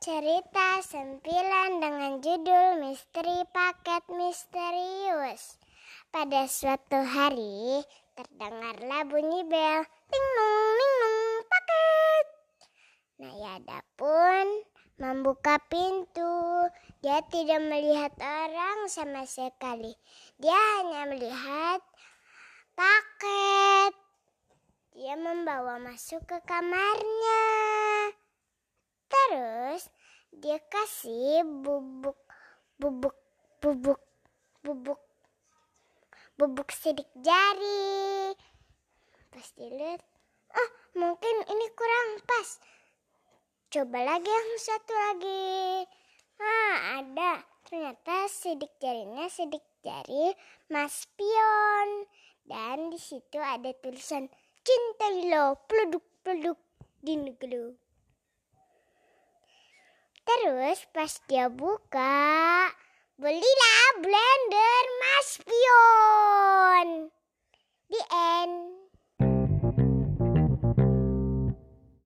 Cerita sempilan dengan judul Misteri Paket Misterius. Pada suatu hari, terdengarlah bunyi bel. Ting nung, ning nung, paket. Nayada pun membuka pintu. Dia tidak melihat orang sama sekali. Dia hanya melihat paket. Dia membawa masuk ke kamarnya. Terus dia kasih bubuk bubuk bubuk bubuk bubuk sidik jari. Pas dilihat, oh mungkin ini kurang pas. Coba lagi yang satu lagi. Ah ada. Ternyata sidik jarinya sidik jari Mas Pion. Dan di situ ada tulisan Cintailah peluduk-peluduk di negeri. Terus pas dia buka,